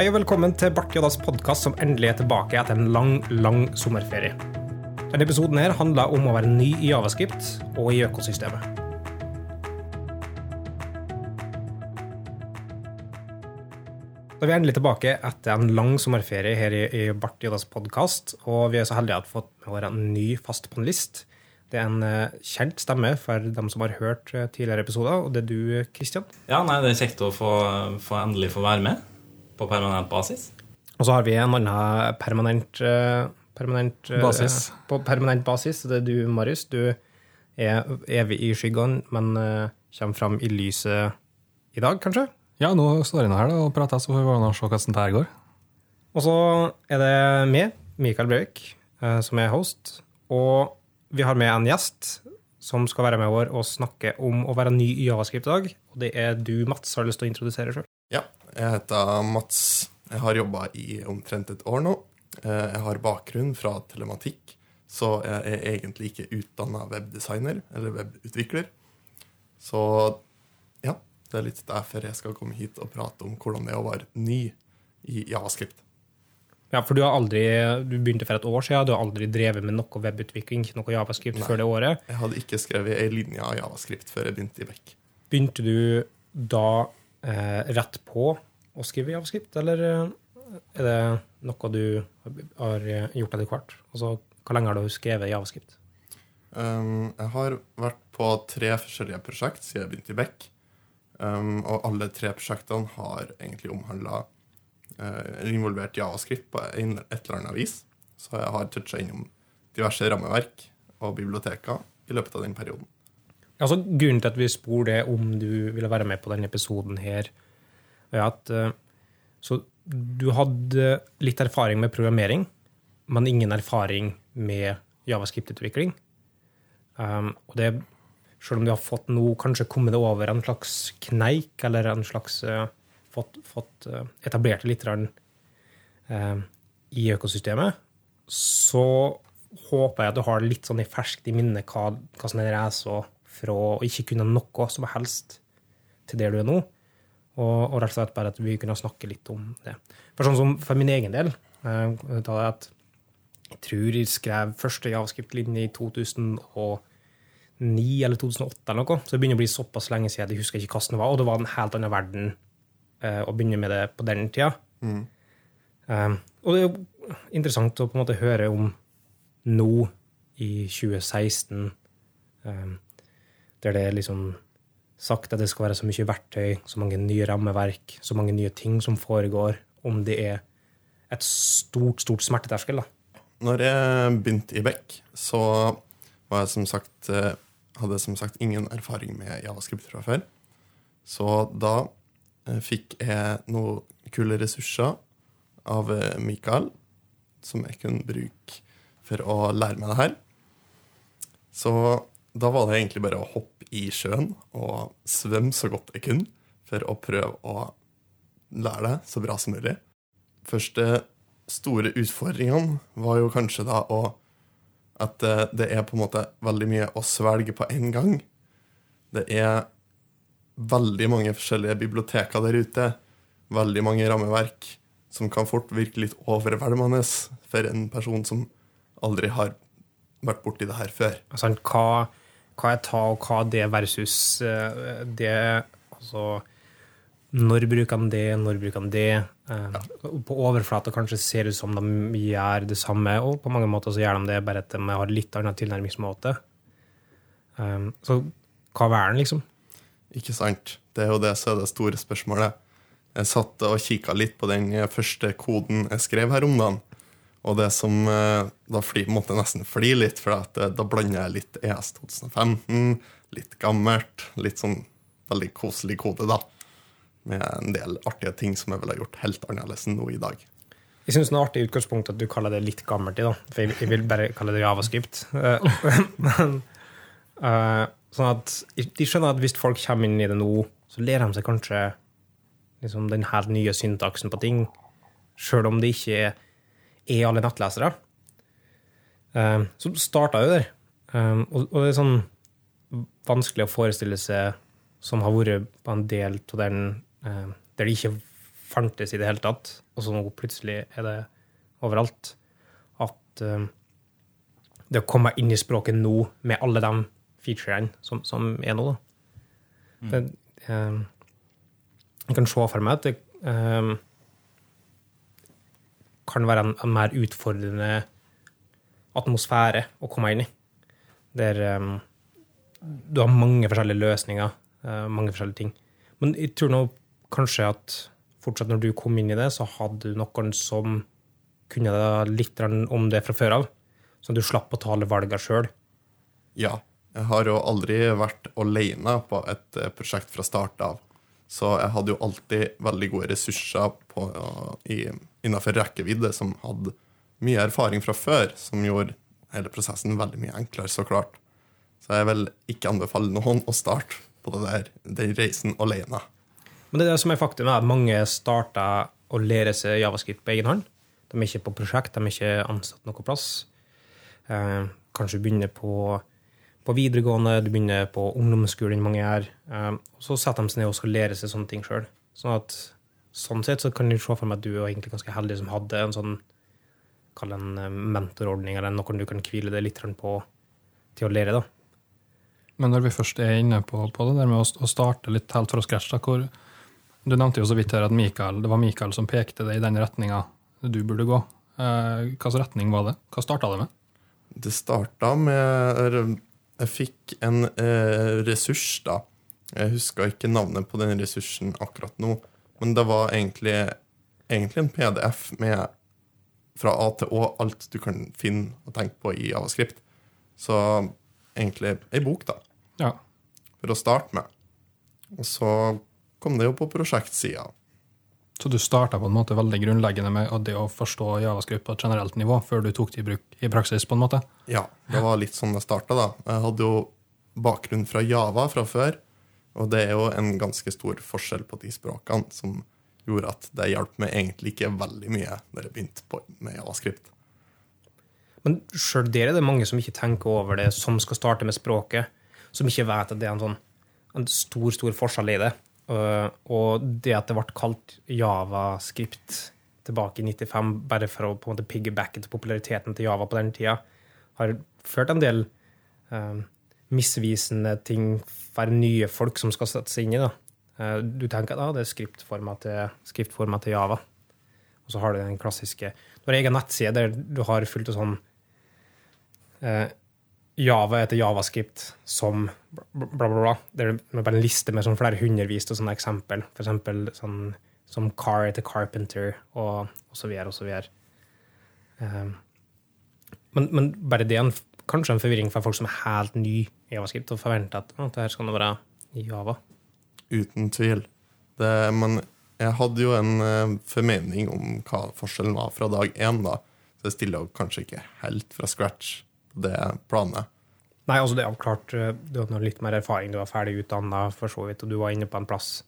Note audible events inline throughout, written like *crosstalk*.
Hei og velkommen til Bart Joddas podkast, som endelig er tilbake etter en lang, lang sommerferie. Denne episoden her handler om å være ny i Javascript og i økosystemet. Da er vi endelig tilbake etter en lang sommerferie her i, i Bart Joddas podkast. Og vi er så heldige at vi har fått med oss en ny fast panelist. Det er en uh, kjent stemme for dem som har hørt uh, tidligere episoder, og det er du, Kristian. Ja, nei, det er kjekt å få, få endelig få være med på permanent basis. Og så har vi en annen permanent, uh, permanent Basis. På permanent basis. Det er du, Marius. Du er evig i skyggene, men kommer fram i lyset i dag, kanskje? Ja, nå står jeg nå her da, og prater, så får vi se hvordan det her går. Og så er det meg, Mikael Breivik, som er host. Og vi har med en gjest som skal være med vår og snakke om å være ny i Javascript i dag. Og det er du, Mats. Har lyst til å introdusere sjøl? Ja, jeg heter Mats. Jeg har jobba i omtrent et år nå. Eh, Jeg har bakgrunn fra telematikk, så jeg er egentlig ikke utdanna webdesigner eller webutvikler. Så ja, det er litt derfor jeg skal komme hit og prate om hvordan det er å være ny i Javascript. Ja, for du har aldri, du begynte for et år siden, du har aldri drevet med noe webutvikling, ikke noe Javascript, Nei. før det året. Jeg hadde ikke skrevet ei linje av Javascript før jeg begynte i Beck. Begynte du da rett på å skrive Javascript, eller eh, er det noe du har eh, gjort etter hvert? Altså, hvor lenge har du skrevet Javascript? Um, jeg har vært på tre forskjellige prosjekt siden jeg begynte i Beck. Um, og alle tre prosjektene har egentlig omhandla uh, involvert Javascript på en, et eller annet vis. Så jeg har toucha innom diverse rammeverk og biblioteker i løpet av den perioden. Altså, grunnen til at vi spor det om du ville være med på denne episoden her, er at eh, så du hadde litt erfaring med programmering, men ingen erfaring med Javascript-utvikling. Um, og det, selv om du har fått nå kanskje kommet deg over en slags kneik, eller en slags uh, fått, fått uh, etablert det litt eh, i økosystemet, så håper jeg at du har litt sånn i ferskt i minne hva, hva som er reisa fra å ikke kunne noe som helst til der du er nå. Og, og rett og slett bare at vi kunne snakke litt om det. For sånn som for min egen del eh, Jeg tror jeg skrev første javascript-linje i 2009 eller 2008, eller noe, så det begynner å bli såpass lenge siden jeg husker ikke hvordan det var. Og det var en helt annen verden eh, å begynne med det på den tida. Um, og det er jo interessant å på en måte høre om nå, i 2016, um, der det er liksom sagt at det skal være så mye verktøy, så mange nye rammeverk, så mange nye ting som foregår, om det er et stort, stort smerteterskel. da. Når jeg begynte i Beck, så var jeg som sagt, eh, hadde jeg som sagt ingen erfaring med Javascript fra før. Så da eh, fikk jeg noen kule ressurser av eh, Mikael, som jeg kunne bruke for å lære meg det her. Så da var det egentlig bare å hoppe i sjøen og svømme så godt jeg kunne for å prøve å lære det så bra som mulig. Første store utfordringene var jo kanskje da å at det er på en måte veldig mye å svelge på en gang. Det er veldig mange forskjellige biblioteker der ute. Veldig mange rammeverk som kan fort virke litt overveldende for en person som aldri har vært borti det her før. Altså, hva, hva er ta, og hva det versus eh, det Altså når bruker de det, når bruker de det? Eh, På overflata kanskje ser det ut som de gjør det samme, og på mange måter så gjør de det, bare at de har litt annen tilnærmingsmåte. Eh, Så hva er den, liksom? Ikke sant? Det er jo det som er det store spørsmålet. Jeg satt og kikka litt på den første koden jeg skrev her om dagen. Og det som eh, Da fli, måtte jeg nesten fly litt, for eh, da blander jeg litt ES 2015, litt gammelt, litt sånn veldig koselig kode, da. Med en del artige ting som jeg ville gjort helt annerledes enn nå i dag. Jeg syns det er artig utgangspunkt at du kaller det litt gammelt i, da. For jeg, vil bare kalle det javascript. Eh, *laughs* Men sånn at de skjønner at hvis folk kommer inn i det nå, så ler de seg kanskje liksom, den helt nye syntaksen på ting, sjøl om det ikke er, er alle nettlesere. Eh, så starta jo der. Eh, og, og det er sånn vanskelig å forestille seg som har vært på en del av den eh, der det ikke fantes i det hele tatt, og så nå plutselig er det overalt. At det å komme inn i språket nå med alle de featurene som, som er nå, da det, eh, Jeg kan se for meg at det kan være en, en mer utfordrende atmosfære å komme inn i. Der um, du har mange forskjellige løsninger, uh, mange forskjellige ting. Men jeg tror nå kanskje at fortsatt når du kom inn i det, så hadde du noen som kunne da litt om det fra før av, så du slapp å ta alle valgene sjøl. Ja. Jeg har jo aldri vært alene på et eh, prosjekt fra start av. Så jeg hadde jo alltid veldig gode ressurser på, i, innenfor rekkevidde som hadde mye erfaring fra før, som gjorde hele prosessen veldig mye enklere, så klart. Så jeg vil ikke anbefale noen å starte på der, den reisen alene. Men det er det som er faktum, at mange starter å lære seg javascript på egen hånd. De er ikke på prosjekt, de er ikke ansatt noe plass. Eh, kanskje begynner på, på, videregående, du begynner på ungdomsskolen, mange gjør. Eh, og så setter de seg ned og skal lære seg sånne ting sjøl. Sånn, at, sånn sett så kan du se for meg at du er egentlig ganske heldig som hadde en sånn kall en eh, mentorordning, eller noe du kan hvile deg litt på til å lære. da. Men når vi først er inne på, på det der med å, å, starte litt helt fra scratch, da, hvor Du nevnte jo så vidt her at Mikael, det var Mikael som pekte deg i den retninga du burde gå. Eh, slags retning var det? Hva starta det med? Det starta med Jeg fikk en eh, ressurs, da. Jeg husker ikke navnet på den ressursen akkurat nå, men det var egentlig, egentlig en PDF med fra A til Å alt du kan finne og tenke på i Javascript. Så egentlig ei bok, da. Ja. For å starte med. Og så kom det jo på prosjektsida. Så du starta på en måte veldig grunnleggende med det å forstå javascript på et generelt nivå, før du tok det i bruk i praksis? på en måte? Ja, det var litt sånn det starta. da. Jeg hadde jo bakgrunn fra Java fra før, og det er jo en ganske stor forskjell på de språkene som gjorde at det hjalp meg egentlig ikke veldig mye da jeg begynte på, med javascript. Men sjøl der er det mange som ikke tenker over det, som skal starte med språket, som ikke vet at det er en, sånn, en stor stor forskjell i det. Og det at det ble kalt javascript tilbake i 95, bare for å på en måte piggybacke til populariteten til Java på den tida, har ført en del um, misvisende ting for nye folk som skal sette seg inn i. da. Uh, du tenker at ah, det er skriftforma til, til, Java. Og så har du den klassiske Du har egen nettside der du har fullt av sånn uh, Java etter javascript som bla, bla, bla. Det er bare en liste med sånn flere hundrevis av sånne eksempel. For eksempel sånn, som car etter carpenter, og, og så videre og så videre. Um, men, men, bare det er kanskje en forvirring for folk som er helt ny i javascript, og forventer at, at det her skal være Java. Uten tvil. Det, men jeg hadde jo en uh, formening om hva forskjellen var fra dag én, da. Så jeg stiller kanskje ikke helt fra scratch det planet. Nei, altså det er klart eh, du hadde litt mer erfaring, du var ferdig utdanna for så vidt, og du var inne på en plass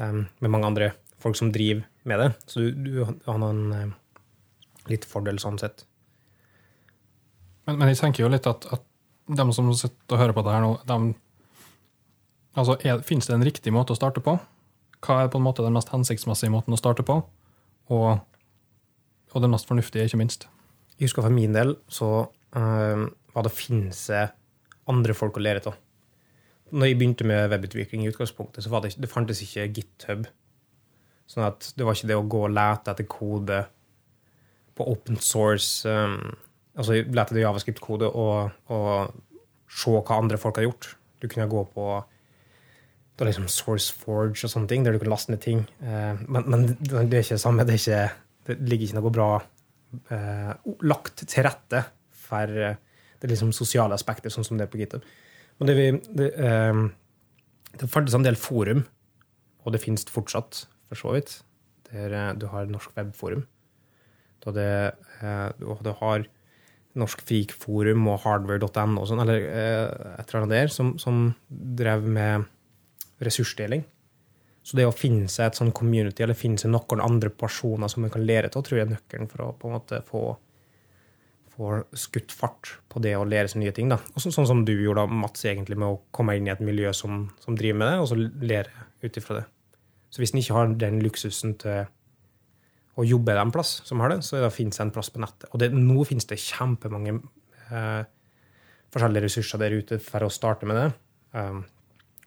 um, med mange andre folk som driver med det. Så du, du har noen um, litt fordel sånn sett. Men, men, jeg tenker jo litt at, at de som sitter og hører på det her nå, de, altså, Fins det en riktig måte å starte på? Hva er på en måte den mest hensiktsmessige måten å starte på? Og, og den mest fornuftige, ikke minst? Jeg husker for min del så uh, var det å finne andre folk å lære av. Når jeg begynte med webutvikling, i utgangspunktet, så var det, det fantes ikke GitHub. Sånn at det var ikke det å gå og lete etter kode på open source um, Altså lete etter javascript-kode og, og, se hva andre folk har gjort. Du kunne gå på det liksom SourceForge og sånne ting, der du kunne laste ned ting. Uh, men, men, det er ikke det samme. Det, ikke, det ligger ikke noe bra eh, lagt til rette for eh, det liksom sosiale aspektet, sånn som det er på GitHub. Og det, vi, det, eh, det fantes en del forum, og det finnes fortsatt, for så vidt, der eh, du har Norsk Webforum. Da det, eh, og du har Norsk Frikforum og hardware.no og sånn, eller eh, et eller annet der, som, som drev med ressursdeling. Så det å finne seg et sånn community, eller finne seg noen andre personer som man kan lære av, tror jeg er nøkkelen for å på en måte få, få skutt fart på det å lære seg nye ting. Da. Også, sånn som du gjorde, Mats, egentlig med å komme inn i et miljø som, som driver med det, og så lære ut ifra det. Så hvis en ikke har den luksusen til å jobbe en plass som har det, så det finnes det en plass på nettet. Og det, nå finnes det kjempemange eh, forskjellige ressurser der ute for å starte med det. Um,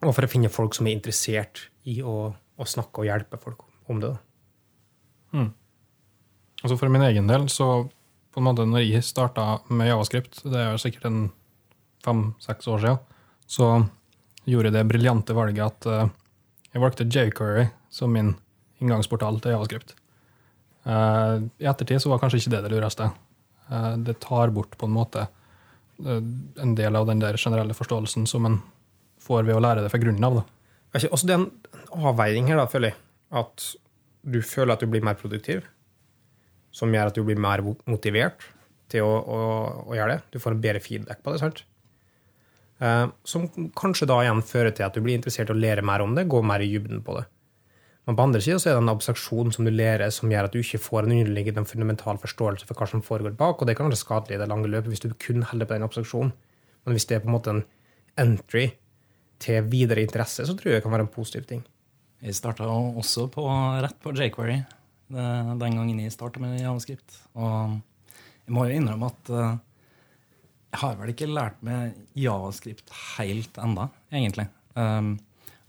og for å finne folk som er interessert i å, å snakke og hjelpe folk om det. Mm. Altså For min egen del, så på en måte når jeg starta med Javascript, det er jo sikkert en fem-seks år siden, så gjorde jeg det briljante valget at eh, jeg valgte jQuery som min inngangsportal til Javascript. Eh, I ettertid så var kanskje ikke det det lureste. Eh, det tar bort på en måte en del av den der generelle forståelsen som en får ved å lære det fra grunnen av. Da. Også det er en avveining her, da, føler jeg. At du føler at du blir mer produktiv, som gjør at du blir mer motivert til å, å, å gjøre det. Du får en bedre feedback på det. sant? Eh, som kanskje da igjen fører til at du blir interessert i å lære mer om det, gå mer i dybden på det. Men på andre sida er det en abstraksjon som du lærer, som gjør at du ikke får en underliggende fundamental forståelse for hva som foregår bak, og det kan være skadelig i det lange løpet hvis du kun holder på den abstraksjonen. Men hvis det er på en måte en entry til videre interesse, så tror jeg det kan være en positiv ting. Jeg starta også på, rett på jQuery den gangen jeg starta med javascript. Og jeg må jo innrømme at eh, jeg har vel ikke lært meg javascript helt enda, egentlig. Um,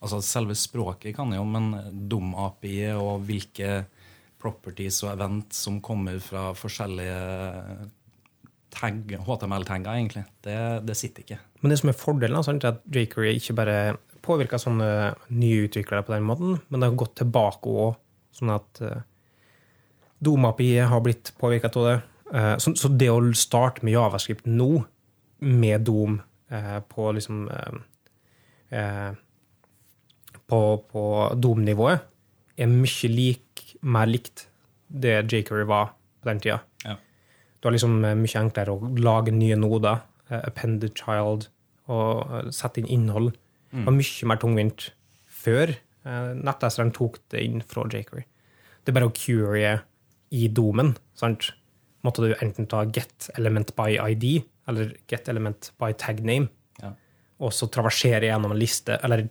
altså Selve språket kan jeg jo, men dum-API og hvilke properties og event som kommer fra forskjellige HTML-tagger, egentlig, det, det sitter ikke. Men det som er fordelen, er at jQuery ikke bare påvirka sånne nye utviklere på den måten, men det har gått tilbake òg, sånn at uh, Dom-API har blitt påvirket av det. Eh, så, så det å starte med javascript nå, med Dom eh, på liksom eh, eh, På, på Dom-nivået, er mye lik, mer likt det jQuery var på den tida. Ja. Du har liksom eh, mye enklere å lage nye noder, eh, append the child, og eh, sette inn innhold. Det var mye mer tungvint før eh, nettleseren tok det inn fra jQuery. Det er bare å curie i domen. sant? Måtte du enten ta get element by ID eller get element by tag name, Ja. og så traversere gjennom en liste, eller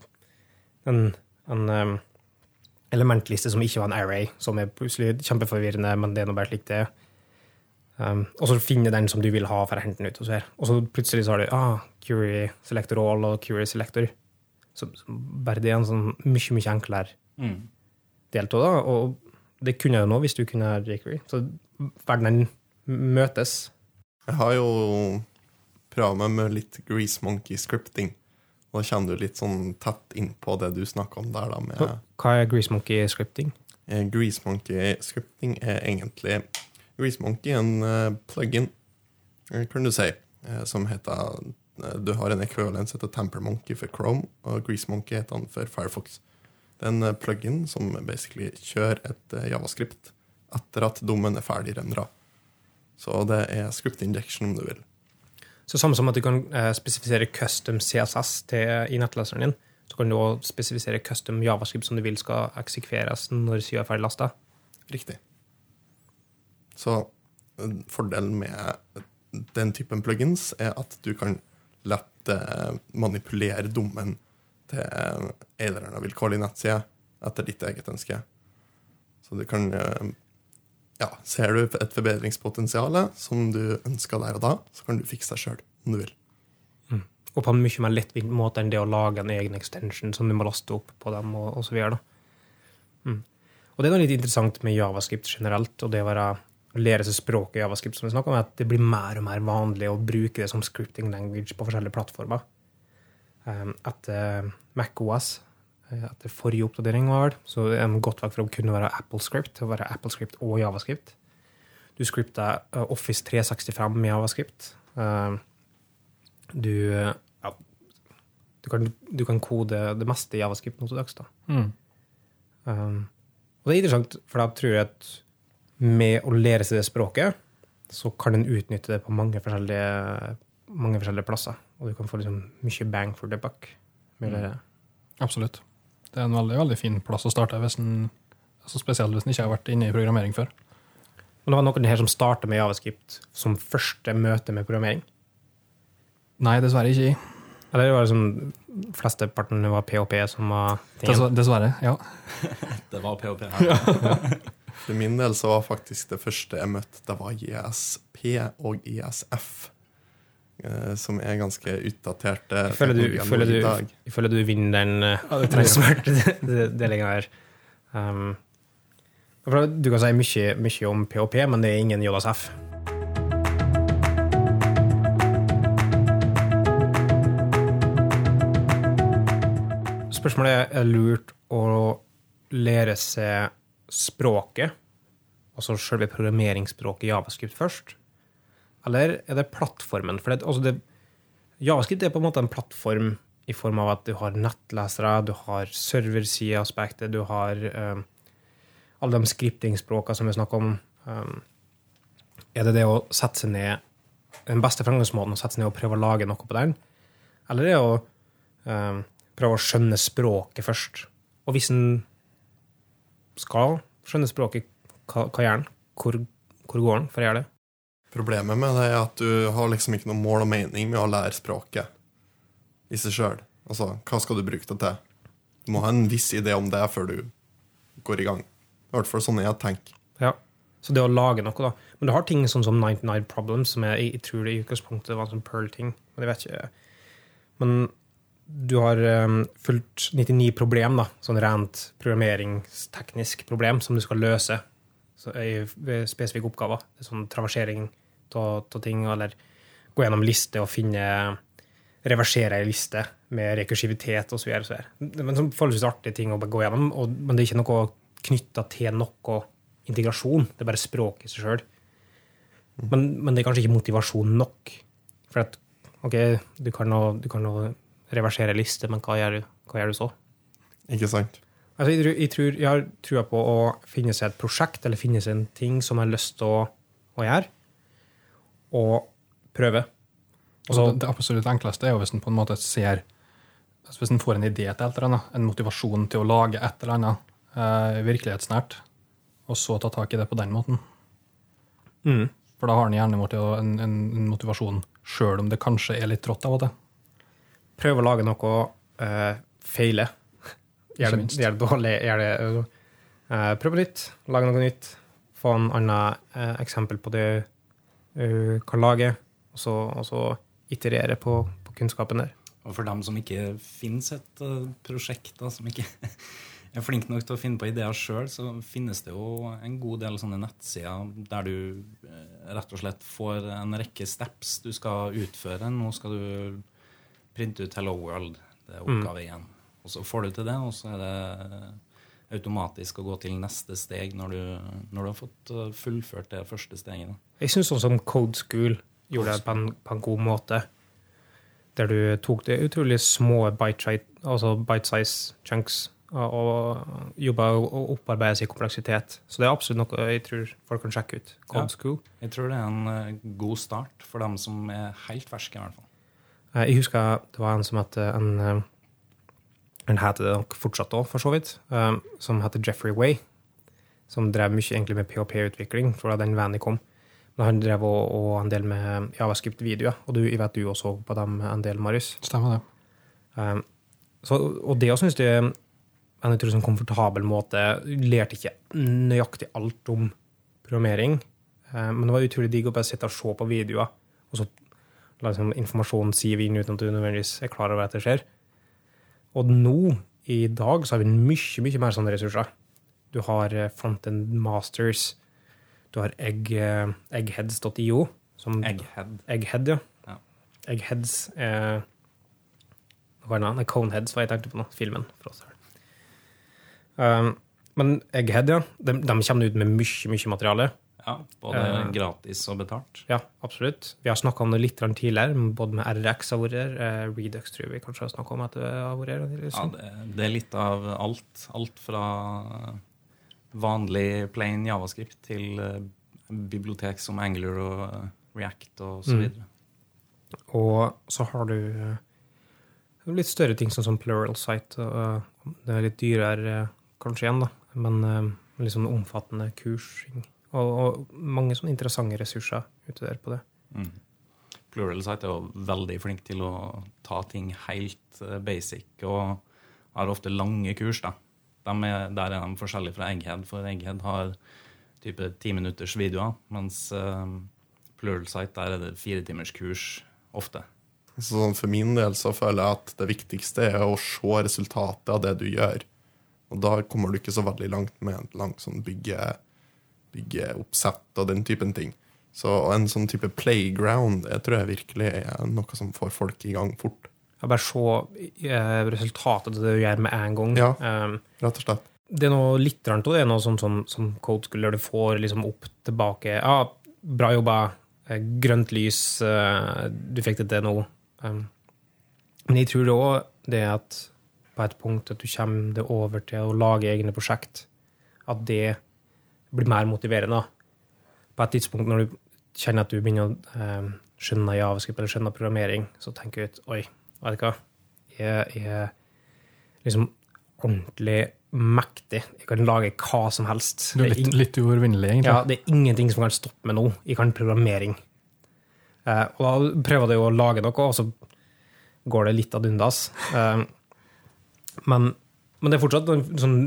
en, en um, elementliste som ikke var en array, som er plutselig kjempeforvirrende, men det er nå bare slik det er. Um, og så finne den som du vil ha for å hente den ut. Og så, her. og så plutselig så har du ah, Curie selector all og Curie selector. Så, så bare det er en sånn mye, mye enklere Mm. del av det. Og det kunne jeg jo nå hvis du kunne ha jQuery. Så verdenen møtes. Jeg har jo prøvd meg med litt Grease Monkey scripting. Og da kommer du litt sånn tett inn på det du snakker om der, da, med Hva er Grease Monkey scripting? Eh, Grease Monkey scripting er egentlig Er en eh, plugin, eh, kan du si, eh, som heter Du har en ekvivalens etter Tampermonkey for Chrome, og GreaseMonkey heter den for Firefox. Det er en plugin som basically kjører et javascript etter at dommen er ferdig rendra. Så det er script injection, om du vil. Så samme som at du kan spesifisere custom CSS til, i nettleseren din, så kan du også spesifisere custom javascript som du vil skal eksekveres når sida er ferdig lasta. Riktig. Så fordelen med den typen plugins er at du kan lett eh, manipulere dommen til en eller annen vilkårlig nettside etter ditt eget ønske. Så du kan eh, Ja, ser du et forbedringspotensial som du ønsker der og da, så kan du fikse deg sjøl om du vil. Og på en mye mer lettvint måte enn det å lage en egen extension som du må laste opp på dem, og, og så videre. Mm. Og det er noe litt interessant med javascript generelt, og det å være lære seg språket i javascript, som vi om, at det blir mer og mer vanlig å bruke det som scripting language på forskjellige plattformer. At etter MacOS, eh, etter forrige oppdatering, var det, så er de gått vekk fra å kunne være AppleScript til å være AppleScript og javascript. Du scripter eh, Office 365 med javascript. Um, du, ja, du, kan, du kan kode det meste i javascript nå til dags. da. Mm. Um, og det er interessant, for da tror jeg at med å lære seg det språket, så kan en utnytte det på mange forskjellige, mange forskjellige plasser. Og du kan få liksom mye bang for the buck. Med det. Absolutt. Det er en veldig, veldig fin plass å starte, hvis en, altså spesielt hvis en ikke har vært inne i programmering før. Og det var noen her som starta med javascript som første møte med programmering. Nei, dessverre ikke. Eller det var sånn flesteparten var PHP som var tingen? Dessverre, ja. *laughs* Det var PHP. her. *laughs* For min del så var faktisk det første jeg møtte, det var ISP og ISF. eh, Som er ganske utdaterte føler du, føler i du, dag. føler du vinner den, eh, den smerte *laughs* delinga her. Um, du kan si mye, mye om PHP, men det er ingen JSF. Spørsmålet er lurt å lære seg språket, altså selve programmeringsspråket Javascript først, eller er det plattformen? For det, altså det, Javascript er på en måte en plattform i form av at du har nettlesere, du har serversideaspektet, du har um, alle de skriptingspråkene som vi snakker om. Um, er det det å sette seg ned Den beste fremgangsmåten å sette seg ned og prøve å lage noe på den? Eller er det å um, prøve å skjønne språket først? Og hvis en skal skjønne språket, hva, hva gjør den? Hvor, hvor går den for å gjøre det? Problemet med det er at du har liksom ikke noe mål og mening med å lære språket i seg sjøl. Altså, hva skal du bruke det til? Du må ha en viss idé om det før du går i gang. I hvert fall sånn jeg tenker. Ja. Så det å lage noe, da. Men du har ting sånn som 99 Problems, som jeg, jeg tror det i utgangspunktet var en sånn Pearl-ting. Men jeg vet ikke. Men du har um, fulgt 99 problem, da. Sånn rent programmeringsteknisk problem som du skal løse så, i ved spesifikke oppgaver. Er sånn traversering av ting, eller gå gjennom liste og finne Reversere ei liste med rekursivitet osv. Men sånn forholdsvis artige ting å gå gjennom, og, men det er ikke noe knytta til noe integrasjon. Det er bare språk i seg sjøl. Men, men det er kanskje ikke motivasjon nok. For at OK, du kan nå, du kan nå reversere liste, men hva gjør, du, hva gjør du så? Ikke sant? Altså, jeg, tror, jeg, tror, jeg har trua på å finne seg et prosjekt eller finne seg en ting som jeg har lyst til å, å gjøre, og prøve. Også, det, det absolutt enkleste er jo hvis en på en måte ser altså Hvis en får en idé til et eller annet, en motivasjon til å lage et eller annet eh, virkelighetsnært, og så ta tak i det på den måten. Mm. For da har en gjerne en, en, en motivasjon, sjøl om det kanskje er litt trått av og til. Prøve å lage noe, uh, feile. Gjør det, gjør det dårlig. Gjør det, uh, prøv nytt. Lage noe nytt. Få en annen uh, eksempel på det du kan lage, og så, og så iterere på, på kunnskapen der. Og for dem som ikke finnes et eh, prosjekt, da, som ikke *laughs* er flink nok til å finne på ideer sjøl, så finnes det jo en god del sånne nettsider der du eh, rett og slett får en rekke steps du skal utføre. Nå skal du printe ut Hello World. Det er oppgave én. Og så får du til det, og så er det automatisk å gå til neste steg når du, når du har fått eh, fullført det første steget. Jeg syns sånn som Code School gjorde det på en, på en god måte. Der du tok det utrolig små bite-size altså bite chunks og, og jobba og opparbeida seg kompleksitet. Så det er absolutt noe jeg tror folk kan sjekke ut. Code Ja. School. Jeg tror det er en eh, god start for dem som er helt ferske, i hvert fall. Eh, Jeg husker det var en som het en, eh, en heter det nok fortsatt òg, for så vidt, eh, som heter Jeffrey Way. Som drev mye egentlig med PHP-utvikling fra den vennen kom. Men han drev og, og en del med javascript-videoer, og du, jeg vet du også så på dem en del, Marius. Stemmer det. Um, så, og det også synes jeg er en utrolig sånn komfortabel måte. Jeg lærte ikke nøyaktig alt om programmering, men det var utrolig digg å bare sitte og se på videoer, og så liksom informasjon siver inn uten at du nødvendigvis er klar over at det skjer. Og nå, i dag, så har vi mye, mye mer sånne ressurser. Du har eh, Frontend Masters, du har egg, eh, eggheads.io. som- Egghead. Egghead, ja. Ja. Eggheads er Hva er det? Coneheads var jeg tenkte på nå. Filmen. fra oss her. Um, men Egghead, ja. De, de kommer ut med mye, mye materiale. Ja, både Eh. gratis og betalt. Ja, absolutt. Vi har snakka om det litt tidligere, både med RX har vært her. eh, Redux tror vi kanskje har snakka om at det har vært her. Liksom. Ja, sånn. det, det er litt av alt. Alt fra vanlig plain javascript til eh, bibliotek som Angular og eh, React og så Mm. videre. Og så har du eh, litt større ting, sånn som Plural Site. og, det er litt dyrere kanskje igjen, da, men litt sånn omfattende kursing. Og, og mange sånne interessante ressurser ute der på det. Mm. Pluralsight er jo veldig flink til å ta ting helt eh, basic, og har ofte lange kurs. da. De er, der er de forskjellige fra Egghead, for Egghead har type ti minutters videoer, mens uh, Pluralsight der er det fire timers kurs ofte. Så sånn for min del så føler jeg at det viktigste er å se resultatet av det du gjør. Og da kommer du ikke så veldig langt med en langt sånn bygge, byggeoppsett og den typen ting. Så en sånn type playground det tror jeg virkelig er noe som får folk i gang fort. Jeg bare se eh, resultatet av det du gjør med en gang. Ja. Um, Rett og slett. det er noe litt rart, det er noe sånn som, som Code Schooler du får liksom opp tilbake Ja, bra jobba, eh, grønt lys, eh, du fikk det til nå. Um, men jeg tror òg det at på et punkt at du kommer det over til å lage egne prosjekt, at det blir mer motiverende. På et tidspunkt når du kjenner at du begynner å um, skjønne javascript eller skjønne programmering, så tenker du ut Oi, vet du hva? Jeg er liksom ordentlig mektig. Jeg kan lage hva som helst. Du er litt, litt uovervinnelig, egentlig. ja, det er ingenting som kan stoppe meg nå. Jeg kan programmering. Eh, og da prøver du å lage noe, og så går det litt ad undas. Eh, men, men det er fortsatt en sånn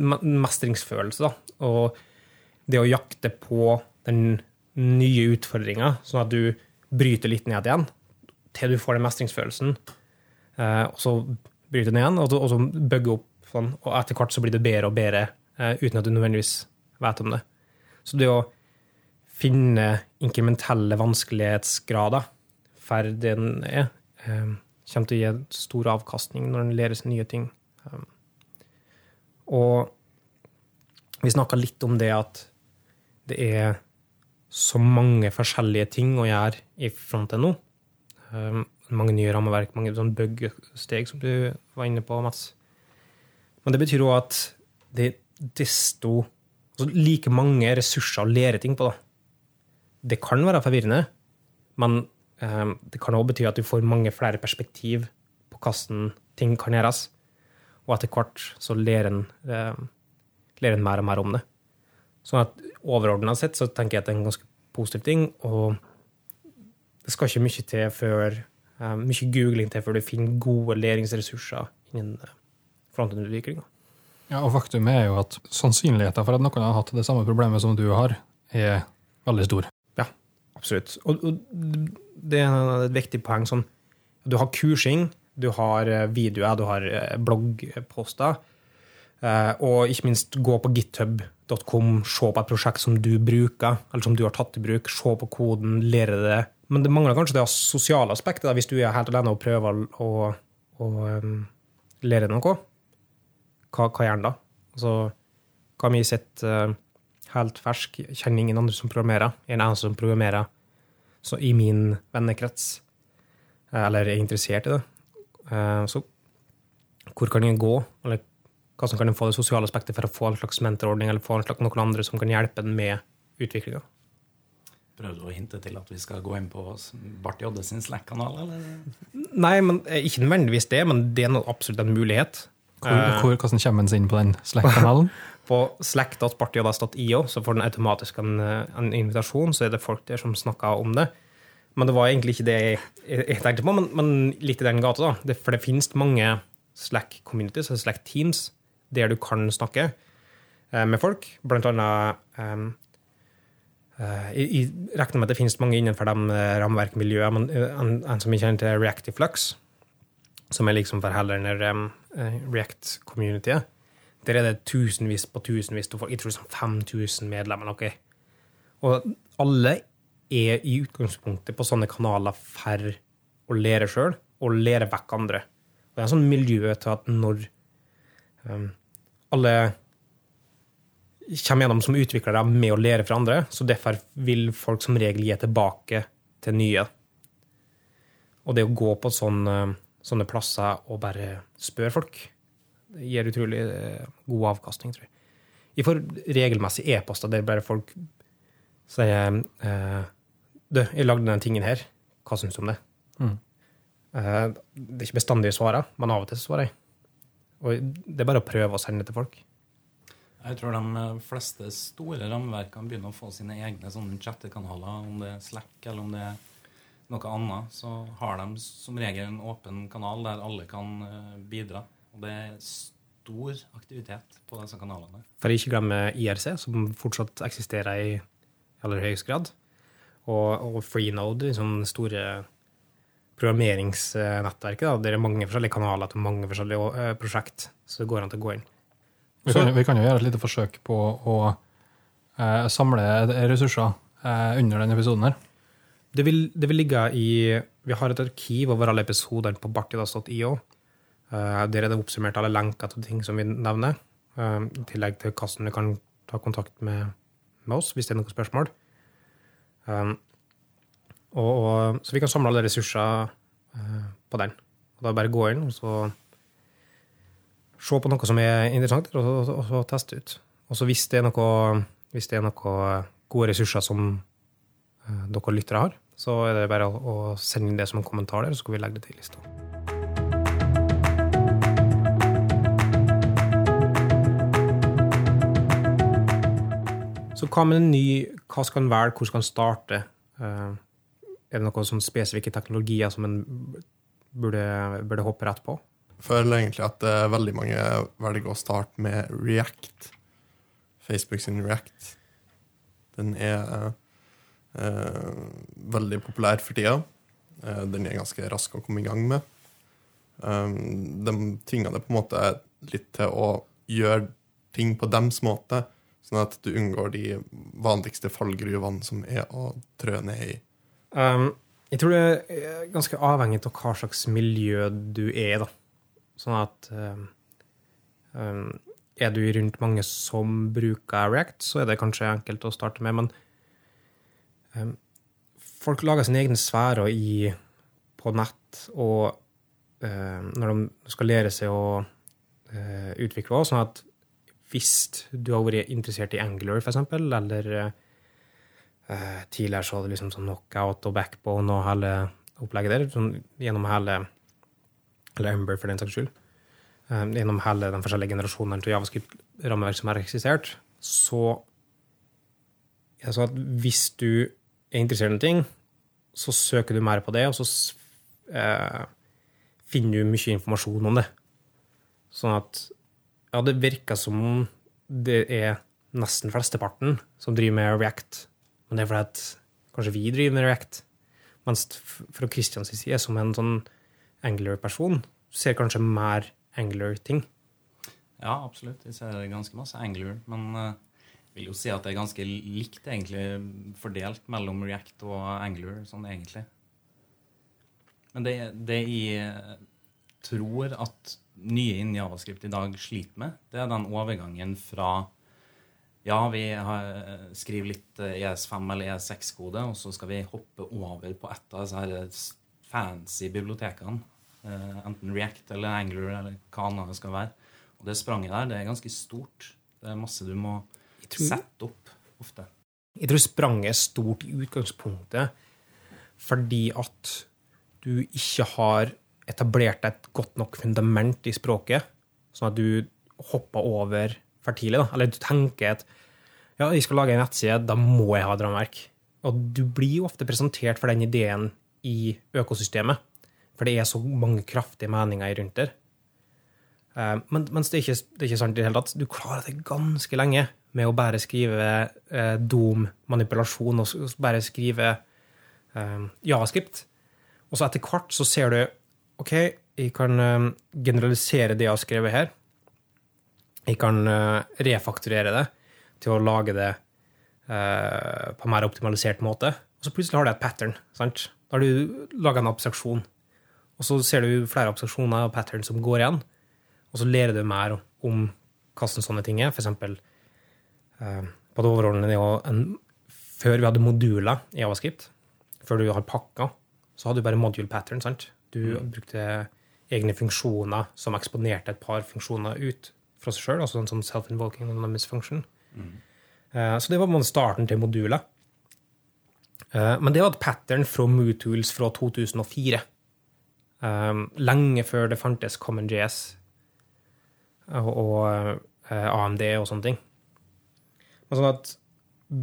mestringsfølelse, da. Og det å jakte på den nye utfordringa, sånn at du bryter litt ned igjen, til du får den mestringsfølelsen, eh, og så bryter den igjen, og så, og så bygger opp sånn, og etter hvert så blir det bedre og bedre, eh, uten at du nødvendigvis vet om det. Så det å finne inkrementelle vanskelighetsgrader for det den er, eh, kommer til å gi stor avkastning når den lærer seg nye ting. Og vi snakka litt om det at det er så mange forskjellige ting å gjøre i fronten nå. Um, mange nye rammeverk, mange sånn bug-steg, som du var inne på, Mats. Men det betyr òg at det er desto altså like mange ressurser å lære ting på. da. Det kan være forvirrende, men eh, det kan òg bety at du får mange flere perspektiv på hvordan ting kan gjøres. Og etter hvert så lærer en, eh, lærer en mer og mer om det. Sånn at overordna sett så tenker jeg at det er en ganske positiv ting. Og det skal ikke mye til før eh, mye googling til før du finner gode læringsressurser innen frontendutviklinga. Ja, og faktum er jo at sannsynligheten for at noen har hatt det samme problemet som du har, er veldig stor. Ja, Absolutt. Og, og det er et viktig poeng. Sånn, du har kursing, du har eh, videoer, du har eh, bloggposter. eh, Og ikke minst gå på github.com, se på et prosjekt som du bruker, eller som du har tatt i bruk, se på koden, lære det. Men det mangler kanskje det sosiale aspektet, da, hvis du er helt alene og prøver å, å um, lære noe. Hva, hva gjør en da? Altså, hva vi sett eh, helt fersk, kjenner ingen andre som programmerer. Er den eneste som programmerer så i min vennekrets, eh, eller er interessert i det. Uh, Så hvor kan jeg gå, eller hva som kan få det sosiale aspektet for å få en slags mentorordning, eller få en slags noen andre som kan hjelpe den med utviklinga? Prøvde du å hinte til at vi skal gå inn på Barth Jodde sin Slack-kanal. Nei, men eh, ikke nødvendigvis det, men det er noe absolutt en mulighet. Hvor, Eh, hvor, hvordan kommer en seg inn på den Slack-kanalen? *laughs* På slack.bartjodas.io så får den automatisk en, eh, en invitasjon, så er det folk der som snakker om det. Men det var egentlig ikke det jeg, jeg tenkte på, men, men litt i den gata. da. Det, for det finnes mange Slack communities, eller Slack teams, der du kan snakke eh, med folk. Blant annet eh, jeg, regner med at det finnes mange innenfor de eh, rammeverkmiljøene, eh, en, en som jeg kjenner til, Reactive Flux, som er liksom for heller um, React-communityet. Der er det tusenvis på tusenvis av folk. Jeg tror det er sånn 5000 medlemmer. ok? Og alle er i utgangspunktet på sånne kanaler for å lære sjøl og lære vekk andre. Og det er en sånn miljø til at når um, alle kommer gjennom som utviklere med å lære fra andre, så derfor vil folk som regel gi tilbake til nye. Og det å gå på sånne, sånne plasser og bare spørre folk, det gir utrolig eh, god avkastning, tror jeg. Jeg får regelmessig e-poster der bare folk sier eh, Du, jeg lagde den tingen her. Hva syns du om det? Mm. Eh, det er ikke bestandig jeg svarer, men av og til svarer jeg. Og det er bare å prøve å sende det til folk. Jeg tror de fleste store rammeverkene begynner å få sine egne sånne chattekanaler, om det er Slack eller om det er noe annet, så har de som regel en åpen kanal der alle kan eh, bidra. Og det er stor aktivitet på disse kanalene. For ikke glemme IRC, som fortsatt eksisterer i aller høyest grad. Og, og Freenode, sånn store programmeringsnettverket. Da. Det er mange forskjellige kanaler til mange forskjellige uh, prosjekt, så det går an til å gå inn. Vi kan, vi kan jo gjøre et lite forsøk på å eh, samle ressurser eh, under denne episoden her. Det vil, det vil, ligge i Vi har et arkiv over alle episodene på bartidas.io. Eh, der er det oppsummert alle lenker til ting som vi nevner. Uh, I tillegg til hvordan du kan ta kontakt med, med, oss hvis det er noen spørsmål. Um, og, og, så vi kan samle alle ressurser uh, på den. Og da bare gå inn og så se på noe som er interessant, og, og, og så teste ut. Og så hvis det er noe, hvis det er noe gode ressurser som dere lyttere har, så er det bare å, å sende inn det som en kommentar der, så skal vi legge det til lista. Så hva med en ny Hva skal en velge? Hvor skal en starte? Uh, er det noen sånn spesifikke teknologier som en burde, burde hoppe rett på? Føler egentlig at uh, veldig mange velger å starte med React. Facebook sin React. Den er uh, veldig populær for tida. den er ganske rask å komme i gang med. de tvinger det på en måte litt til å gjøre ting på dems måte Sånn at du unngår de vanligste fallgruvene som er å trø ned i. Um, jeg tror det er ganske avhengig av hva slags miljø du er i. Sånn at um, um, Er du rundt mange som bruker React, så er det kanskje enkelt å starte med. Men folk lager sine egne sfærer i, på nett, og når de skal lære seg å uh, utvikle òg, sånn at hvis du har vært interessert i Angular, f.eks., eller uh, tidligere så hadde liksom sånn knockout og backbone og hele opplegget der, sånn, gjennom hele Eller Umber, for den saks skyld. Um, gjennom hele den forskjellige generasjonene til javascript-rammeverk som har eksistert, så jeg sånn at hvis du er interessert i noe, ting, så søker du mer på det, og så eh, finner du mye informasjon om det. Sånn at ja, det virker som om det er nesten flesteparten som driver med React. Men det er fordi at kanskje vi driver med React. Mens fra Christians side, som en sånn Angler-person, ser kanskje mer Angler-ting. Ja, absolutt. Jeg ser ganske masse Angler. Men jeg vil jo si at det er ganske likt egentlig fordelt mellom React og Angler, sånn egentlig. Men det, det jeg tror at nye innen Javascript i dag sliter med, det er den overgangen fra ja, vi skriver litt ES5 eh, e eller ES6-kode, og så skal vi hoppe over på et av disse fancy bibliotekene. Eh, enten React eller Angler eller hva annet det skal være. Og det spranget der, det er ganske stort. Det er masse du må tror, sette opp ofte. Jeg tror spranget er stort i utgangspunktet fordi at du ikke har etablert et godt nok fundament i språket, sånn at du hopper over for tidlig. Da. Eller du tenker at ja, jeg skal lage en nettside, da må jeg ha et rammeverk. Og du blir jo ofte presentert for den ideen i økosystemet, for det er så mange kraftige meninger rundt der. Eh, men, mens det er, ikke, det er ikke sant i det hele tatt. Du klarer det ganske lenge med å bare skrive eh, dom, manipulasjon, og bare skrive eh, javascript. Og så etter hvert så ser du OK, jeg kan uh, generalisere det jeg har skrevet her. Jeg kan uh, refakturere det til å lage det uh, på en mer optimalisert måte. Og så plutselig har du et pattern. sant? Da har du laga en abstraksjon. Og så ser du flere abstraksjoner og pattern som går igjen. Og så lærer du mer om hvordan sånne ting er. For eksempel på det overordnede nivå Før vi hadde moduler i Javascript, før du har pakka, så hadde du bare module pattern. sant? Du mm. brukte egne funksjoner som eksponerte et par funksjoner ut fra seg sjøl, altså en sånn self-involving anonymous function. Mm. Uh, så det var starten til modulet. Uh, men det var et pattern fra MooTools fra 2004. Um, eh, lenge før det fantes CommonJS og, og uh, AMD og sånne ting. Men sånn at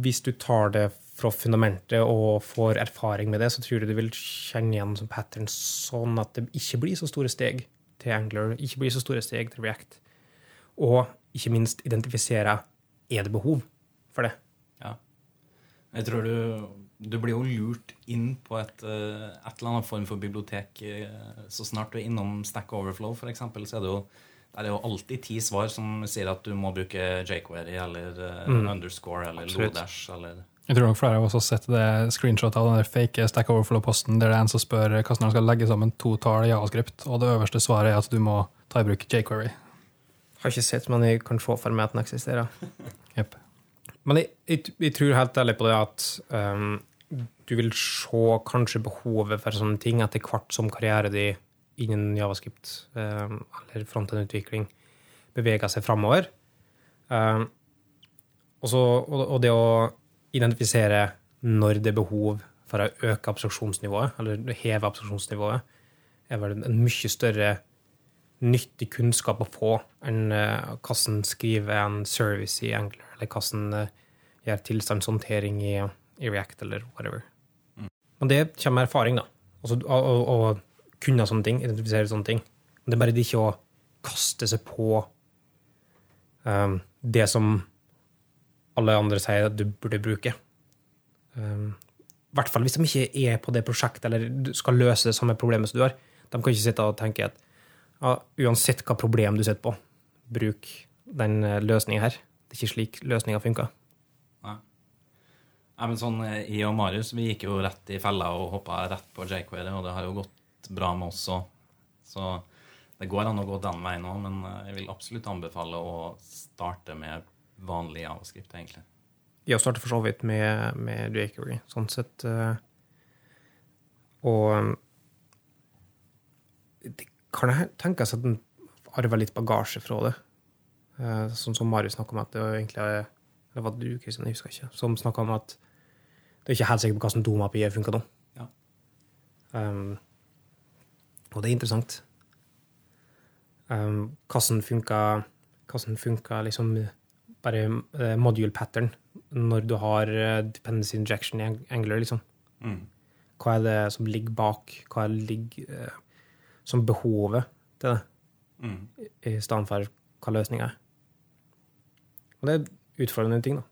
hvis du tar det fra fundamentet og får erfaring med det, så tror jeg du vil kjenne igjen som pattern sånn at det ikke blir så store steg til Angler, ikke blir så store steg til React. Og ikke minst identifisere er det behov for det. Ja. Jeg tror du, du blir jo lurt inn på et, eh, et eller annet form for bibliotek eh, så snart du er innom Stack Overflow, f.eks. Så er det jo der er jo alltid ti svar som sier at du må bruke jQuery eller eh, Mm. underscore eller Absolutt. Lodash eller Jeg tror nok flere av oss har sett det screenshot av den der fake Stack Overflow-posten der det er en som spør hvordan han skal legge sammen to tall i javascript, og det øverste svaret er at du må ta i bruk jQuery. Har ikke sett, men jeg kan se for meg at den eksisterer. *laughs* Yep. Men jeg, jeg, jeg tror helt ærlig på det at um, du vil se kanskje behovet for sånne ting etter hvert som karrieren din innen javascript um, eller frontend-utvikling beveger seg framover. Um, og, og det å identifisere når det er behov for å øke abstraksjonsnivået, eller heve abstraksjonsnivået, er vel en mye større nyttig kunnskap å få enn uh, hvordan skrive en service i Angler, eller hvordan uh, gjøre tilstandshåndtering i, i React, eller whatever. Men det kommer med erfaring, da. Altså, å, å, å kunne sånne ting, identifisere sånne ting. Men det er bare det ikke å kaste seg på um, det som alle andre sier at du burde bruke. Um, I hvert fall hvis de ikke er på det prosjektet eller skal løse det samme problemet som du har. De kan ikke sitte og tenke at uansett hva problem du sitter på, bruk den løsninga her. Det er ikke slik løsninga funker. Nei, men sånn, I Jeg og Marius vi gikk jo rett i fella og hoppa rett på jQuery, og det har jo gått bra med oss òg. Så det går an å gå den veien òg, men eh, jeg vil absolutt anbefale å starte med vanlig javascript, egentlig. Jeg starter for så vidt med, med jQuery, sånn sett. eh, Og det kan jeg tenkes at den arver litt bagasje fra det. Eh, Sånn som Marius snakka om at det egentlig er- Eller var det du, Kristian? Jeg husker ikke. Som snakka om at det er ikke helt sikker på hvordan DOM-API funker nå. Ja. Um, og det er interessant. Um, hvordan funka hvordan funka liksom bare eh, module pattern når du har eh, dependency injection i Angler, liksom. Mm. Hva er det som ligger bak? Hva ligger som behovet til det, Mm. i stedet for hva løsninga er? Og det er utfordrende ting, da.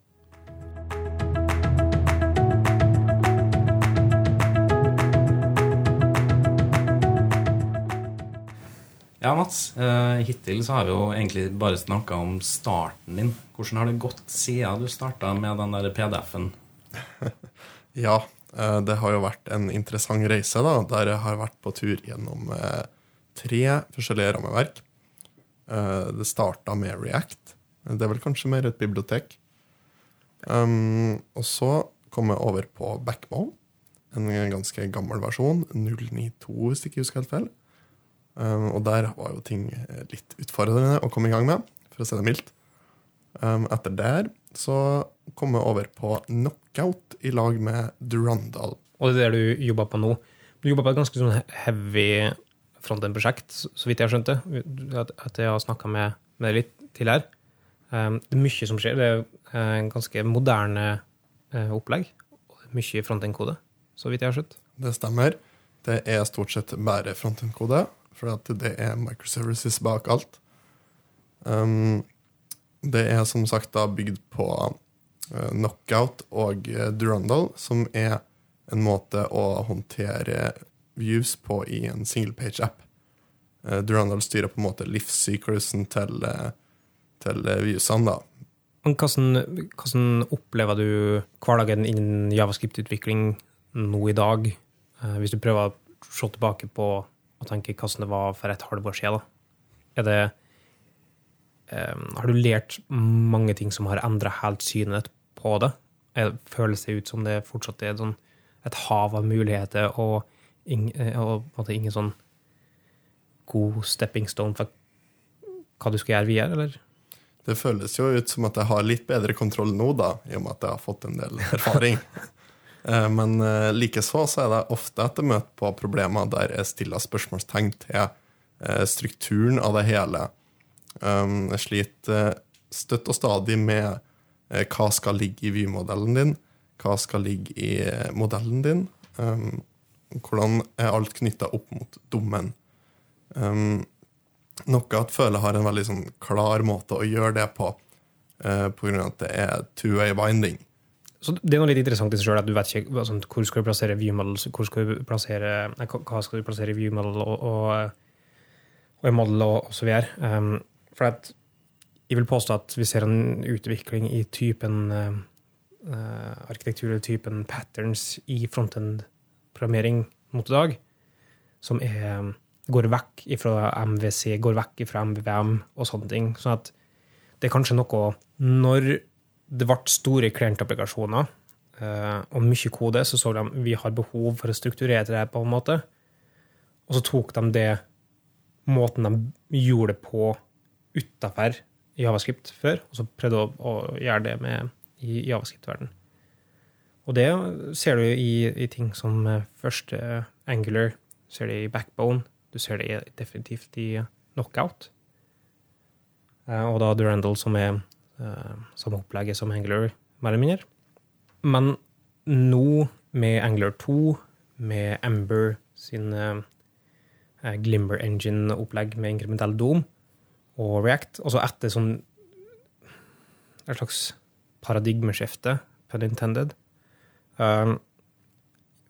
Ja, Mats. Eh, hittil så har vi jo egentlig bare snakka om starten din. Hvordan har det gått siden du starta med den der PDF-en? *laughs* Ja, det har jo vært en interessant reise, da, der jeg har vært på tur gjennom eh, tre forskjellige rammeverk. Eh, Det starta med React. Det er vel kanskje mer et bibliotek. Um, og så kom jeg over på Backbone, en ganske gammel versjon. 092, hvis jeg ikke husker helt feil. Um, og der var jo ting eh, litt utfordrende å komme i gang med, for å si det mildt. Um, etter der så kom jeg over på Knockout i lag med Durandal. Og det er det du jobber på nå. Du jobber på et ganske sånn heavy frontend-prosjekt, så så vidt jeg skjønte. At, jeg har snakka med, med deg litt tidligere. her. det er mye som skjer. Det er eh, en ganske moderne eh, opplegg. Mye frontend-kode, så vidt jeg har skjønt. Det stemmer. Det er stort sett bare frontend-kode, for det er microservices bak alt. Um, det er som sagt da bygd på eh, Knockout og eh, Durandal, som er en måte å håndtere views på i en single page-app. Uh, Durandal styrer på en måte livssyklusen til, eh, til eh, viewsene, da. Hvordan, hvordan opplever du hverdagen innen javascript-utvikling nå i dag? Eh, hvis du prøver å se tilbake på og tenke hvordan det var for et halvår siden. Da. Er det, eh, har du lært mange ting som har endra helt synet på det? Føles det ut som det fortsatt er sånn et hav av muligheter og, eh, og ingen sånn god stepping stone for hva du skal gjøre videre, eller? Det føles jo ut som at jeg har litt bedre kontroll nå, da, i og med at jeg har fått en del *laughs* erfaring. Eh, Men eh, likeså så er det ofte at jeg på problemer der jeg stiller spørsmålstegn til strukturen av det hele. Um, Jeg sliter eh, støtt og stadig med eh, hva skal ligge i Vue-modellen din, hva skal ligge i modellen din. Um, hvordan er alt knytta opp mot dommen. Um, noe at føler har en veldig sånn klar måte å gjøre det på, uh, pga. at det er two-way binding. Så Det er noe litt interessant i seg selv, at du vet ikke altså, hvor skal du plassere viewmodel, hvor skal du plassere, hva skal du plassere viewmodel og, og, og model og, og så videre. Um, for at jeg vil påstå at vi ser en utvikling i typen uh, arkitektur eller typen patterns i frontend-programmering mot i dag, som er, går vekk fra MVC, går vekk fra MVVM og sånne ting. Sånn at det er kanskje noe Når det ble store klientapplikasjoner uh, og mye kode, så så de vi har behov for å strukturere det på en måte. Og så tok de det måten de gjorde det på utafor Javascript før, og så prøvde å, å gjøre det med i Javascript-verden. Og det ser du i, i ting som eh, første Angular, du ser det i Backbone, du ser det definitivt i Knockout. Uh, og da Durandal, som er uh, samme opplegget som Angular, mer eller mindre. Men nå, med Angular 2, med Ember sin Glimmer Engine-opplegg med inkrementell dom, og React, og så etter sånn et slags paradigmeskifte, pun intended, um,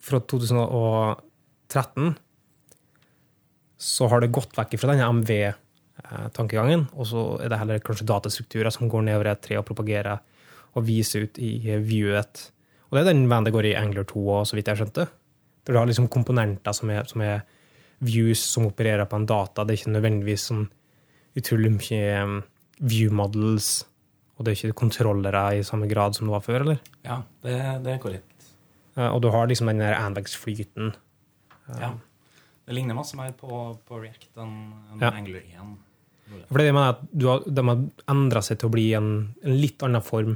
fra 2013 så har det gått vekk fra denne MV-tankegangen, og så er det heller kanskje datastrukturer som går nedover et tre og propagerer og viser ut i viewet. Og det er den veien det går i Angler 2 òg, så vidt jeg skjønte. Der du har liksom komponenter som er, som er, views som opererer på en data. Det er ikke nødvendigvis sånn utrolig mye um, view models, og det er ikke kontrollere i samme grad som det var før, eller? Ja, det, det er korrekt. Uh, og du har liksom den der Anvex-flyten. Uh, Ja. Det ligner masse mer på, på React enn en Ja. Angler 1. For det mener jeg at du har, De har endra seg til å bli en, en litt annen form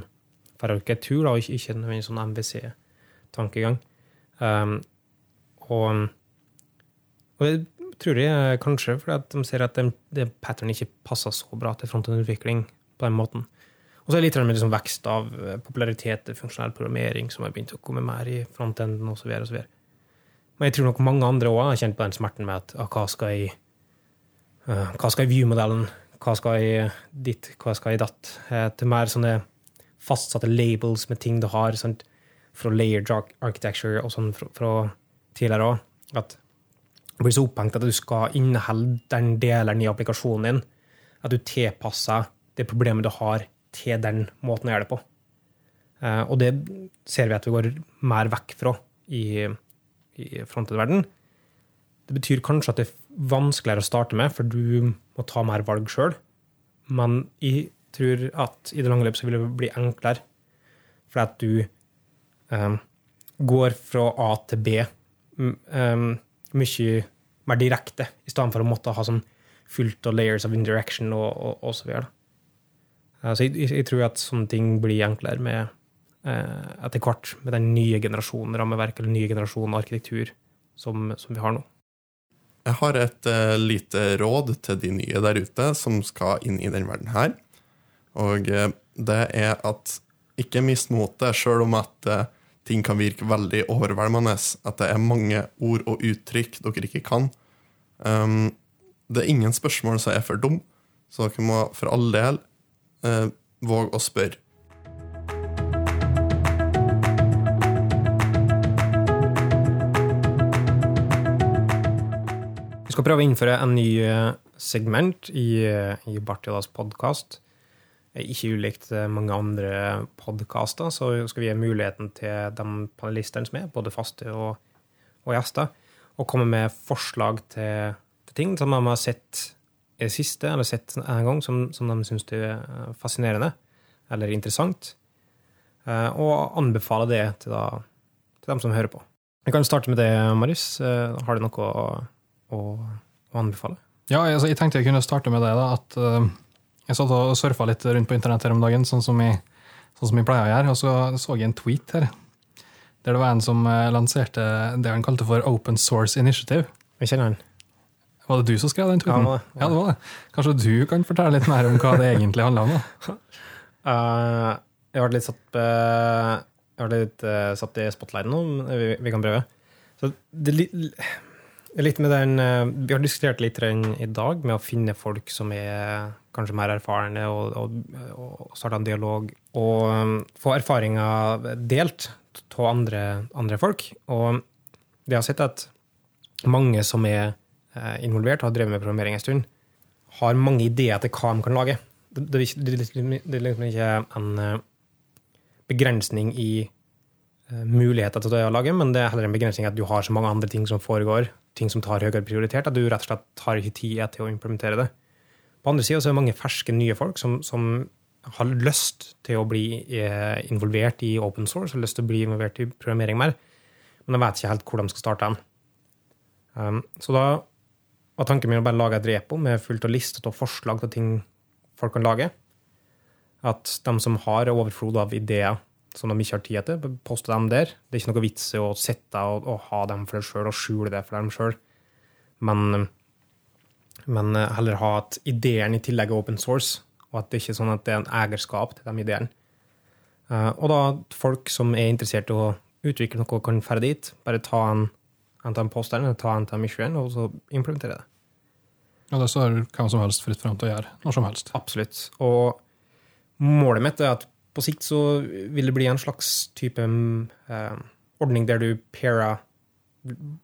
for arkitektur, da, og ikke, ikke en sånn MVC-tankegang. Um, og, og det tror jeg er kanskje fordi de ser at den, det pattern ikke passer så bra til frontend-utvikling på den måten. Og så er det litt med liksom vekst av eh, popularitet til funksjonell programmering som har begynt å komme mer i frontenden osv. Men jeg tror nok mange andre òg har kjent på den smerten med at ah, hva skal jeg uh, hva skal i view-modellen? Hva skal i ditt? Hva skal i datt? Eh, til mer sånne fastsatte labels med ting du har sant? fra layered arch- architecture og sånn fra, fra tidligere òg. At blir så opphengt at du skal inneholde den delen i applikasjonen din. At du tilpasser det problemet du har, til den måten å gjøre det på. Eh, og det ser vi at vi går mer vekk fra i, i frontend-verden. Det betyr kanskje at det er vanskeligere å starte med, for du må ta mer valg sjøl. Men jeg tror at i det lange løp så vil det bli enklere, fordi at du um, går fra A til B Um, mye mer direkte, i stedet for å måtte ha sånn fullt av layers of indirection og, og, og så videre. Eh, Så jeg, jeg, tror at sånne ting blir enklere med, eh, etter hvert med den nye generasjonen rammeverk eller nye generasjonen arkitektur som, som vi har nå. Jeg har et eh, lite råd til de nye der ute som skal inn i den verden her. Og eh, det er at ikke mist motet, sjøl om at eh, ting kan virke veldig overveldende. At det er mange ord og uttrykk dere ikke kan. Um, det er ingen spørsmål som er for dum, så dere må for all del uh, våge å spørre. Vi skal prøve å innføre en ny eh, segment i, eh, i Bartilas podkast. Ikke ulikt eh, mange andre podkaster, så skal vi gi muligheten til de panelistene som er, både faste og, og gjester, å komme med forslag til, til ting som de har sett i det siste, eller sett en gang, som, som de syns er eh, fascinerende eller interessant, eh, og anbefale det til, da, til dem som hører på. Vi kan starte med det, Marius. Har du noe å, å, å anbefale? Ja, altså, jeg tenkte jeg kunne starte med det. da, at Jeg satt og surfa litt rundt på internett her om dagen, sånn som jeg, sånn som jeg pleier å gjøre, og så så jeg en tweet her. Der det var en som eh, lanserte det han kalte for Open Source Initiative. Jeg kjenner han. Var det du som skrev den tweeten? Ja, det det. Ja, det var det. Kanskje du kan fortelle litt mer om hva det egentlig handler om? da? Uh, *laughs* jeg ble litt satt uh, jeg har litt uh, satt i spotlighten nå, men vi, vi kan prøve. Så det, litt med den eh, Vi har diskutert litt den i dag med å finne folk som er kanskje mer erfarne, og, og, og starte en dialog. Og um, få erfaringer delt av andre, andre folk. Og det har sett, at mange som er eh, involvert og har drevet med programmering en stund, har mange ideer til hva de kan lage. Det, det, det, liksom- det er liksom ikke en eh, begrensning i muligheter til å lage, men det er heller en begrensning at du har så mange andre ting som foregår, ting som tar høyere prioritet, at du rett og slett har ikke tid til å implementere det. På andre sida er det mange ferske, nye folk som, som har lyst til å bli eh, involvert i open source, har lyst til å bli involvert i programmering mer, men de vet ikke helt hvor de skal starte. Um, så da var tanken min å bare lage et repo med fullt av lister av forslag til ting folk kan lage. At de som har overflod av ideer som de ikke har tid til, Poste dem der. Det er ikke noe vits i å sitte og, og ha dem for deg sjøl og skjule det for dem sjøl. Men, men heller ha at ideen i tillegg er open source, og at det ikke er sånn at det er en eierskap til de ideene. Eh, Og da at folk som er interessert i å utvikle noe, kan dra dit. Bare ta en, en av posterne, ta en av issuen, og så implementere det. Ja, det står hvem som helst fritt fram til å gjøre når som helst. Absolutt. Og målet mitt er at på sikt så vil det bli en slags type eh, ordning der du pairer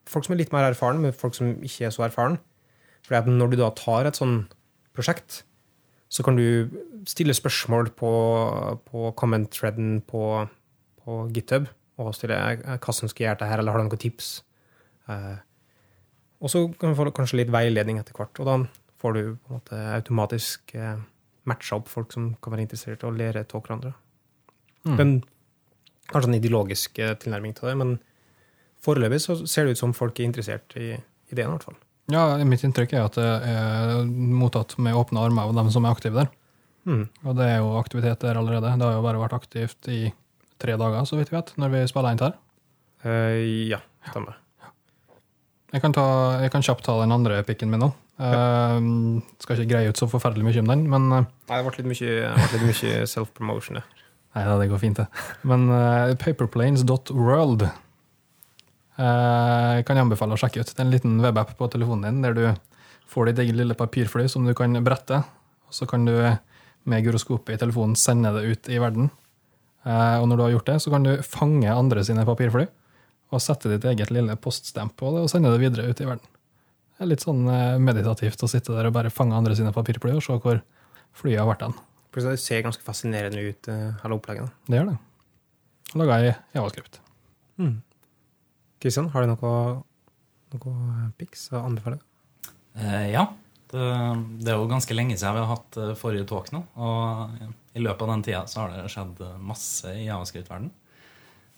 folk som er litt mer erfaren, med folk som ikke er så erfaren. For når du da tar et sånn prosjekt, så kan du stille spørsmål på, på comment-threaden på, på GitHub og stille eh, hva som skal gjøre det her, eller har du noen tips? Eh, og så kan du få kanskje litt veiledning etter hvert, og da får du på en måte automatisk eh, matcha opp folk som kan være interessert å lære av hverandre. Mm. Men kanskje en ideologisk eh, tilnærming til det, men foreløpig så ser det ut som folk er interessert i ideen, i hvert fall. Ja, Mitt inntrykk er at det er mottatt med åpne armer av dem som er aktive der. Mm. Og det er jo aktivitet der allerede. Det har jo bare vært aktivt i tre dager, så vidt vi vet, når vi spiller inn her. Uh, ja, stemmer. Jeg kan, ta, jeg kan kjapt ta den andre pikken min nå. Eh, skal ikke greie ut så forferdelig mye om den, men uh, Nei, det ble litt mye, ble litt mye self-promotion. det. Nei da, det går fint, det. Men uh, paperplanes.world uh, kan jeg anbefale å sjekke ut. Det er en liten webapp på telefonen din der du får ditt eget lille papirfly som du kan brette. Og så kan du med gyroskopet i telefonen sende det ut i verden. Uh, og når du har gjort det, så kan du fange andre sine papirfly og sette ditt eget lille poststemp på det og sende det videre ut i verden. Det er litt sånn eh, meditativt å sitte der og bare fange andre sine papirfly og se hvor flyet har vært hen. Det ser ganske fascinerende ut, eh, hele opplegget. Det gjør det. Laga i javascript. Kristian, har du noe, noe pics å anbefale? Eh, ja. Det, det er jo ganske lenge siden vi har hatt eh, forrige talk nå. Og i løpet av den tida så har det skjedd eh, masse i javascript-verden.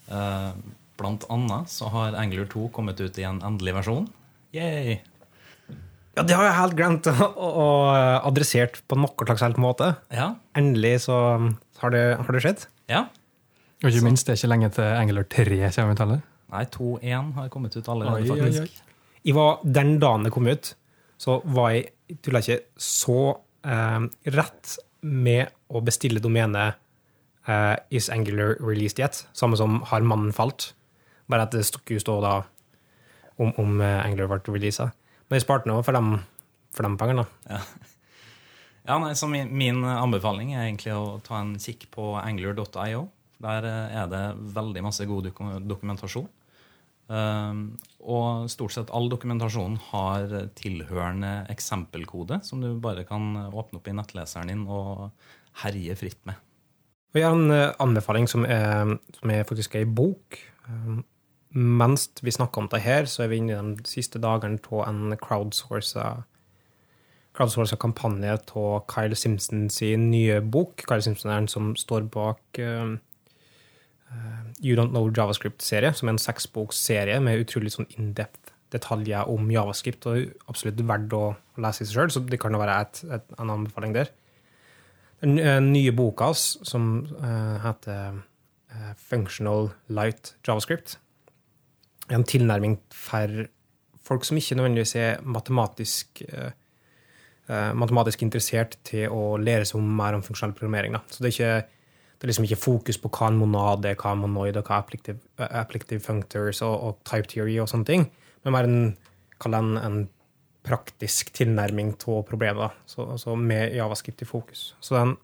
Eh, blant annet så har Angler 2 kommet ut i en endelig versjon. Yay! Ja, det har jeg helt glemt å, å, å adressert på noen slags helt måte. Ja. Endelig så har det, har det skjedd. ja. Og ikke minst, det er ikke lenge til Angular 3 kommer ut heller. Nei, 2.1 har kommet ut allerede, Oi, oi, oi. faktisk. Jeg var, den dagen det kom ut, så var jeg tuller ikke så eh, rett med å bestille domenet eh, Is Angular released yet? Samme som Har mannen falt? Bare at det skulle stå da om, om eh, Angular ble releasa. Men jeg sparte nå for de, for de pengene. da. Ja, nei, så min, min anbefaling er egentlig å ta en kikk på angler.io. Der eh, er det veldig masse god dokumentasjon. Um, og stort sett all dokumentasjonen har tilhørende eksempelkode som du bare kan åpne opp i nettleseren din og herje fritt med. Vi har en eh, anbefaling som er, som er faktisk er i bok. Um, mens vi snakker om det her, så er vi inne i de siste dagene av en crowdsourca crowdsourca kampanje av Kyle Simpson sin nye bok. Kyle Simpson er den som står bak uh, You Don't Know JavaScript-serie, som er en seksboksserie med utrolig sånn in-depth detaljer om javascript, og absolutt verdt å lese i seg sjøl, så det kan være et, et, en anbefaling der. Den eh, nye boka hans, som uh, heter Functional Light JavaScript, en tilnærming for folk som ikke nødvendigvis er matematisk, eh, eh, matematisk interessert til å lære seg mer om funksjonell programmering. Da. Så det er, ikke, det er liksom ikke fokus på hva en monad er, hva en monoid og hva er applicative, applicative functors og, og, type theory og sånne ting, men mer en, en, en praktisk tilnærming til problemet, så, så med javascript i fokus. Så den,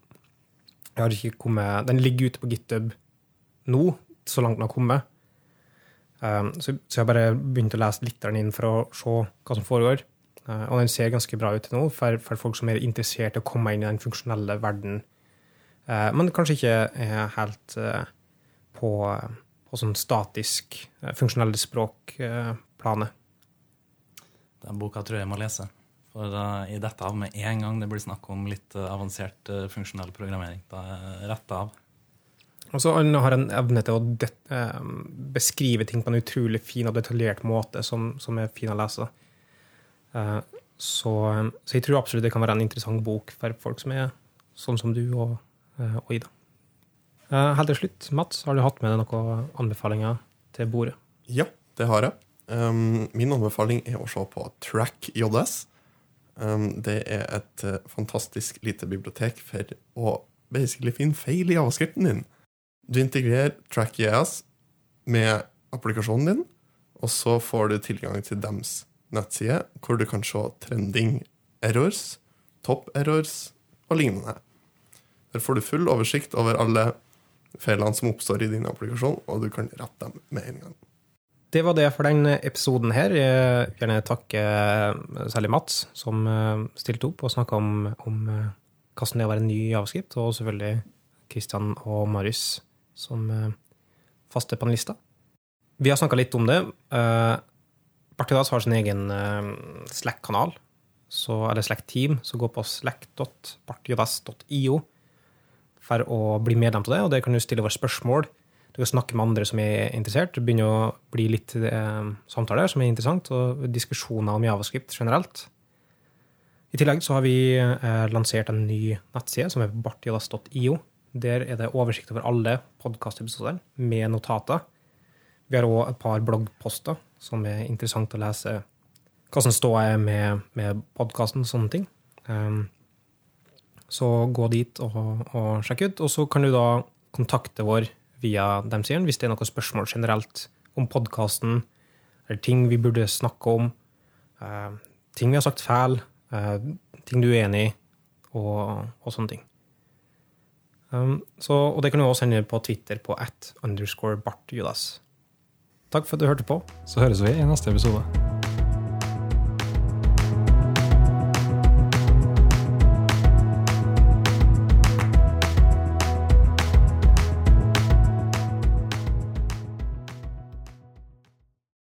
kommet, den ligger ute på GitHub nå, så langt den har kommet. Um, så, jeg bare begynt å lese litt inn for å se hva som foregår. Uh, og den ser ganske bra ut nå for, for, folk som er interessert i å komme inn i den funksjonelle verden, uh, men kanskje ikke er helt uh, på, på, sånn statisk, uh, funksjonelle språkplanet. Den boka tror jeg jeg må lese. For uh, i dette av med en gang det blir snakk om litt uh, avansert uh, funksjonell programmering. Da er rett av. Og så Han har en evne til å det, beskrive ting på en utrolig fin og detaljert måte som, som er fin å lese. Så, så, jeg tror absolutt det kan være en interessant bok for folk som er sånn som du og, og Ida. Helt til slutt, Mats, har du hatt med deg noen anbefalinger til bordet? Ja, det har jeg. Um, min anbefaling er å se på Track JS. Um, det er et uh, fantastisk lite bibliotek for å basically finne feil i avskriften din. Du integrerer TrackJS med applikasjonen din, og så får du tilgang til dems nettside, hvor du kan se trending errors, top errors og lignende. Der får du full oversikt over alle feilene som oppstår i din applikasjon, og du kan rette dem med en gang. Det var det for den episoden her. Jeg vil gjerne takke eh, særlig Mats, som eh, stilte opp og snakka om, om eh, hvordan det er å være ny i avskrift, og selvfølgelig Kristian og Marius som faste panelister. Vi har snakka litt om det. Partidas har sin egen Slack-kanal, eller Slack-team, som går på slack.partidas.io for å bli medlem av det, og der kan du stille våre spørsmål du kan snakke med andre som er interessert. Det begynner å bli litt eh, samtaler som er interessant, og diskusjoner om javascript generelt. I tillegg så har vi eh, lansert en ny nettside som er bartjodas.io. Der er det oversikt over alle podkastepisoder med notater. Vi har òg et par bloggposter som er interessant å lese som står med, med podkasten sånne ting. Um, så gå dit og, og sjekk ut. Og så kan du da kontakte vår via dem siden, hvis det er noen spørsmål generelt om podkasten, eller ting vi burde snakke om, uh, ting vi har sagt feil, uh, ting du er enig i, og, og sånne ting. Um, så, og det kan du også sende på Twitter på at underscore Bart Judas. Takk for at du hørte på. Så høres vi i neste episode.